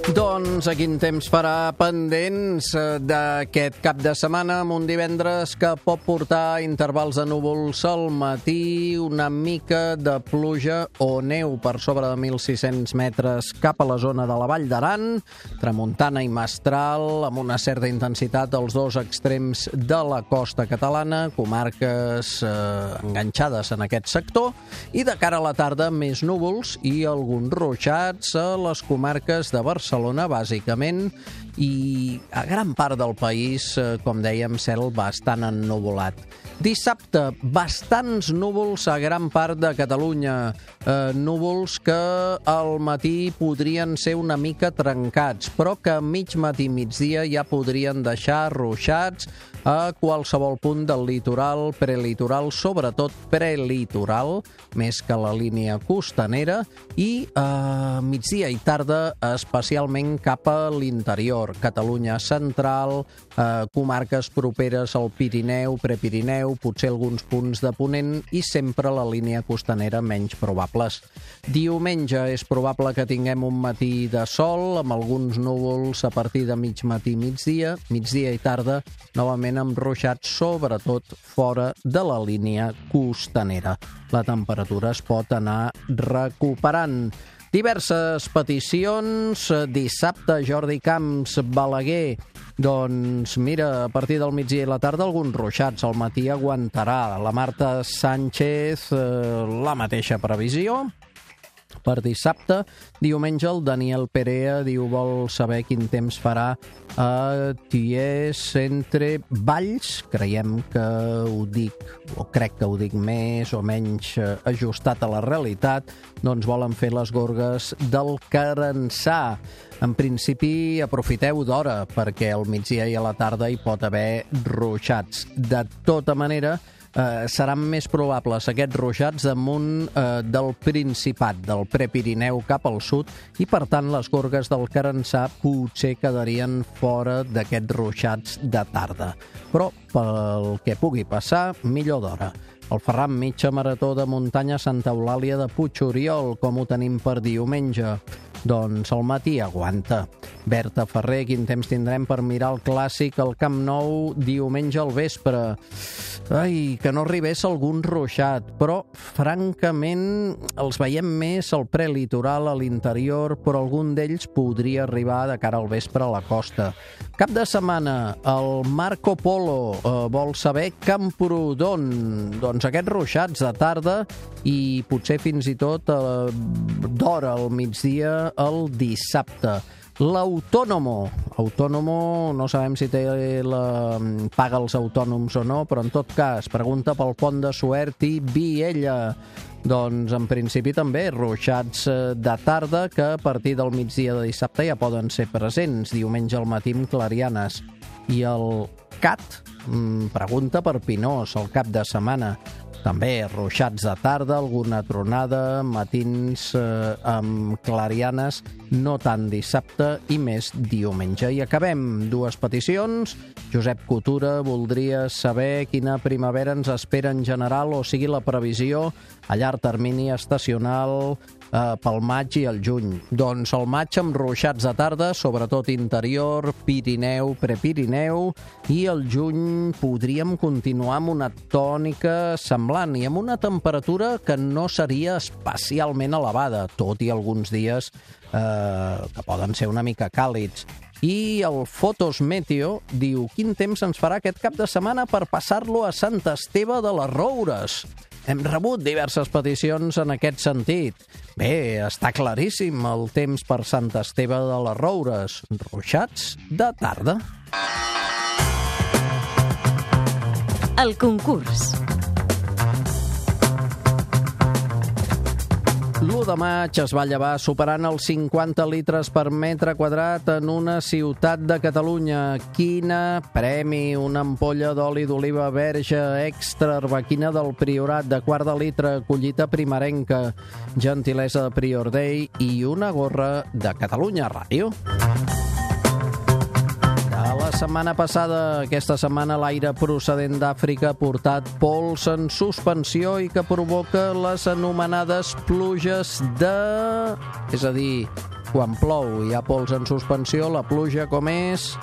Doncs a quin temps farà pendents eh, d'aquest cap de setmana amb un divendres que pot portar intervals de núvols al matí, una mica de pluja o neu per sobre de 1.600 metres cap a la zona de la Vall d'Aran, tramuntana i mestral, amb una certa intensitat als dos extrems de la costa catalana, comarques eh, enganxades en aquest sector, i de cara a la tarda més núvols i alguns ruixats a les comarques de Barcelona Barcelona, bàsicament, i a gran part del país, eh, com dèiem, cel bastant ennuvolat. Dissabte, bastants núvols a gran part de Catalunya. Eh, núvols que al matí podrien ser una mica trencats, però que a mig matí i migdia ja podrien deixar ruixats a qualsevol punt del litoral, prelitoral, sobretot prelitoral, més que la línia costanera, i a migdia i tarda especialment cap a l'interior, Catalunya central, eh, comarques properes al Pirineu, Prepirineu, potser alguns punts de Ponent i sempre la línia costanera menys probables. Diumenge és probable que tinguem un matí de sol amb alguns núvols a partir de mig matí migdia, migdia i tarda, novament amb ruixats, sobretot fora de la línia costanera. La temperatura es pot anar recuperant. Diverses peticions. Dissabte, Jordi Camps, Balaguer, doncs mira, a partir del migdia i la tarda alguns ruixats, al matí aguantarà. La Marta Sánchez, eh, la mateixa previsió per dissabte. Diumenge el Daniel Perea diu vol saber quin temps farà a Ties entre Valls. Creiem que ho dic, o crec que ho dic més o menys eh, ajustat a la realitat, doncs volen fer les gorgues del Carençà. En principi, aprofiteu d'hora, perquè al migdia i a la tarda hi pot haver ruixats. De tota manera, eh, seran més probables aquests ruixats damunt eh, del Principat, del Prepirineu cap al sud, i per tant les gorgues del Carençà potser quedarien fora d'aquests ruixats de tarda. Però pel que pugui passar, millor d'hora. El Ferran mitja marató de muntanya Santa Eulàlia de Puig Oriol, com ho tenim per diumenge. Doncs el matí aguanta. Berta Ferrer, quin temps tindrem per mirar el clàssic al Camp Nou diumenge al vespre? Ai, que no arribés algun ruixat, però francament els veiem més al prelitoral, a l'interior, però algun d'ells podria arribar de cara al vespre a la costa. Cap de setmana, el Marco Polo eh, vol saber Camprodon. Doncs aquests ruixats de tarda i potser fins i tot eh, d'hora al migdia el dissabte. L'autònomo. Autònomo, no sabem si té la, paga els autònoms o no, però en tot cas, pregunta pel pont de Suert i Viella. Doncs en principi també ruixats eh, de tarda que a partir del migdia de dissabte ja poden ser presents, diumenge al matí amb clarianes. I el CAT mm, pregunta per Pinós el cap de setmana. També ruixats de tarda, alguna tronada, matins eh, amb clarianes, no tant dissabte i més diumenge. I acabem dues peticions. Josep Coutura voldria saber quina primavera ens espera en general, o sigui la previsió a llarg termini estacional eh, pel maig i el juny. Doncs el maig amb ruixats de tarda, sobretot interior, Pirineu, Prepirineu, i el juny podríem continuar amb una tònica semblant i amb una temperatura que no seria especialment elevada, tot i alguns dies eh, que poden ser una mica càlids. I el Fotos Meteo diu quin temps ens farà aquest cap de setmana per passar-lo a Sant Esteve de les Roures. Hem rebut diverses peticions en aquest sentit. Bé, està claríssim el temps per Sant Esteve de les Roures. Ruixats de tarda. El concurs. L'1 de maig es va llevar superant els 50 litres per metre quadrat en una ciutat de Catalunya. Quina premi, una ampolla d'oli d'oliva verge extra arbequina del Priorat de quart de litre, collita primerenca, gentilesa de Prior Day i una gorra de Catalunya Ràdio. Setmana passada, aquesta setmana, l'aire procedent d'Àfrica ha portat pols en suspensió i que provoca les anomenades pluges de... És a dir, quan plou i hi ha pols en suspensió, la pluja com és...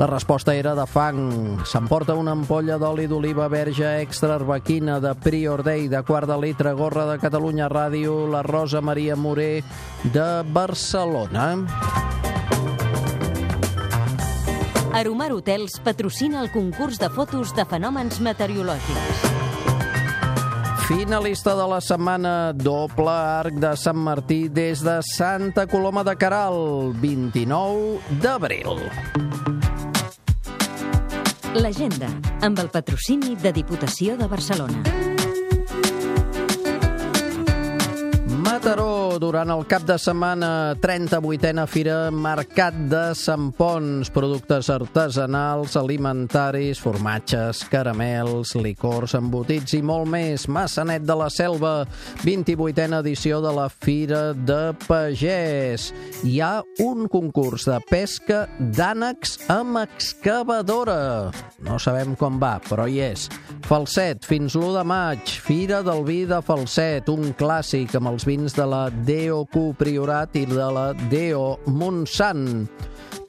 La resposta era de fang. S'emporta una ampolla d'oli d'oliva verge extra arbequina de Prior Day de quart de litre, gorra de Catalunya Ràdio, la Rosa Maria Moré de Barcelona. Aromar Hotels patrocina el concurs de fotos de fenòmens meteorològics. Finalista de la setmana, doble arc de Sant Martí des de Santa Coloma de Caral, 29 d'abril. L'agenda, amb el patrocini de Diputació de Barcelona. Mataró, durant el cap de setmana, 38a Fira Mercat de Sant Pons, productes artesanals, alimentaris, formatges, caramels, licors, embotits i molt més. Massanet de la Selva, 28a edició de la Fira de Pagès. Hi ha un concurs de pesca d'ànecs amb excavadora. No sabem com va, però hi és. Falset, fins l'1 de maig, Fira del Vi de Falset, un clàssic amb els vins de la DOQ Priorat i de la DO Montsant.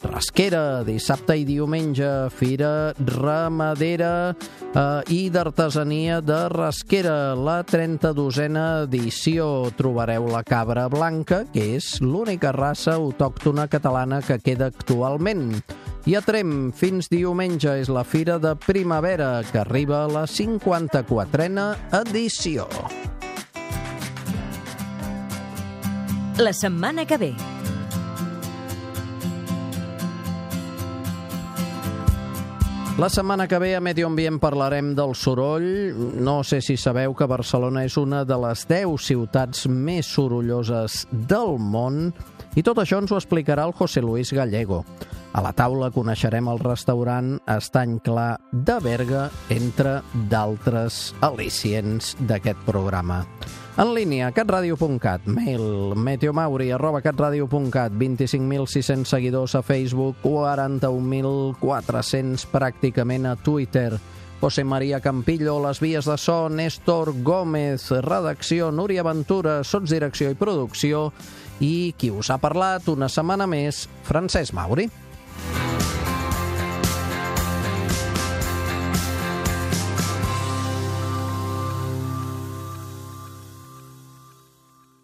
Rasquera, dissabte i diumenge, Fira Ramadera eh, i d'Artesania de Rasquera, la 32a edició. Trobareu la cabra blanca, que és l'única raça autòctona catalana que queda actualment. I a Trem, fins diumenge, és la Fira de Primavera, que arriba a la 54a edició. La setmana que ve. La setmana que ve a Medi Ambient parlarem del soroll. No sé si sabeu que Barcelona és una de les 10 ciutats més sorolloses del món i tot això ens ho explicarà el José Luis Gallego. A la taula coneixerem el restaurant Estany Clar de Berga, entre d'altres al·licients d'aquest programa. En línia, catradio.cat, mail meteomauri arroba catradio.cat, 25.600 seguidors a Facebook, 41.400 pràcticament a Twitter. José María Campillo, les vies de so, Néstor Gómez, redacció, Núria Ventura, sotsdirecció i producció, i qui us ha parlat una setmana més, Francesc Mauri.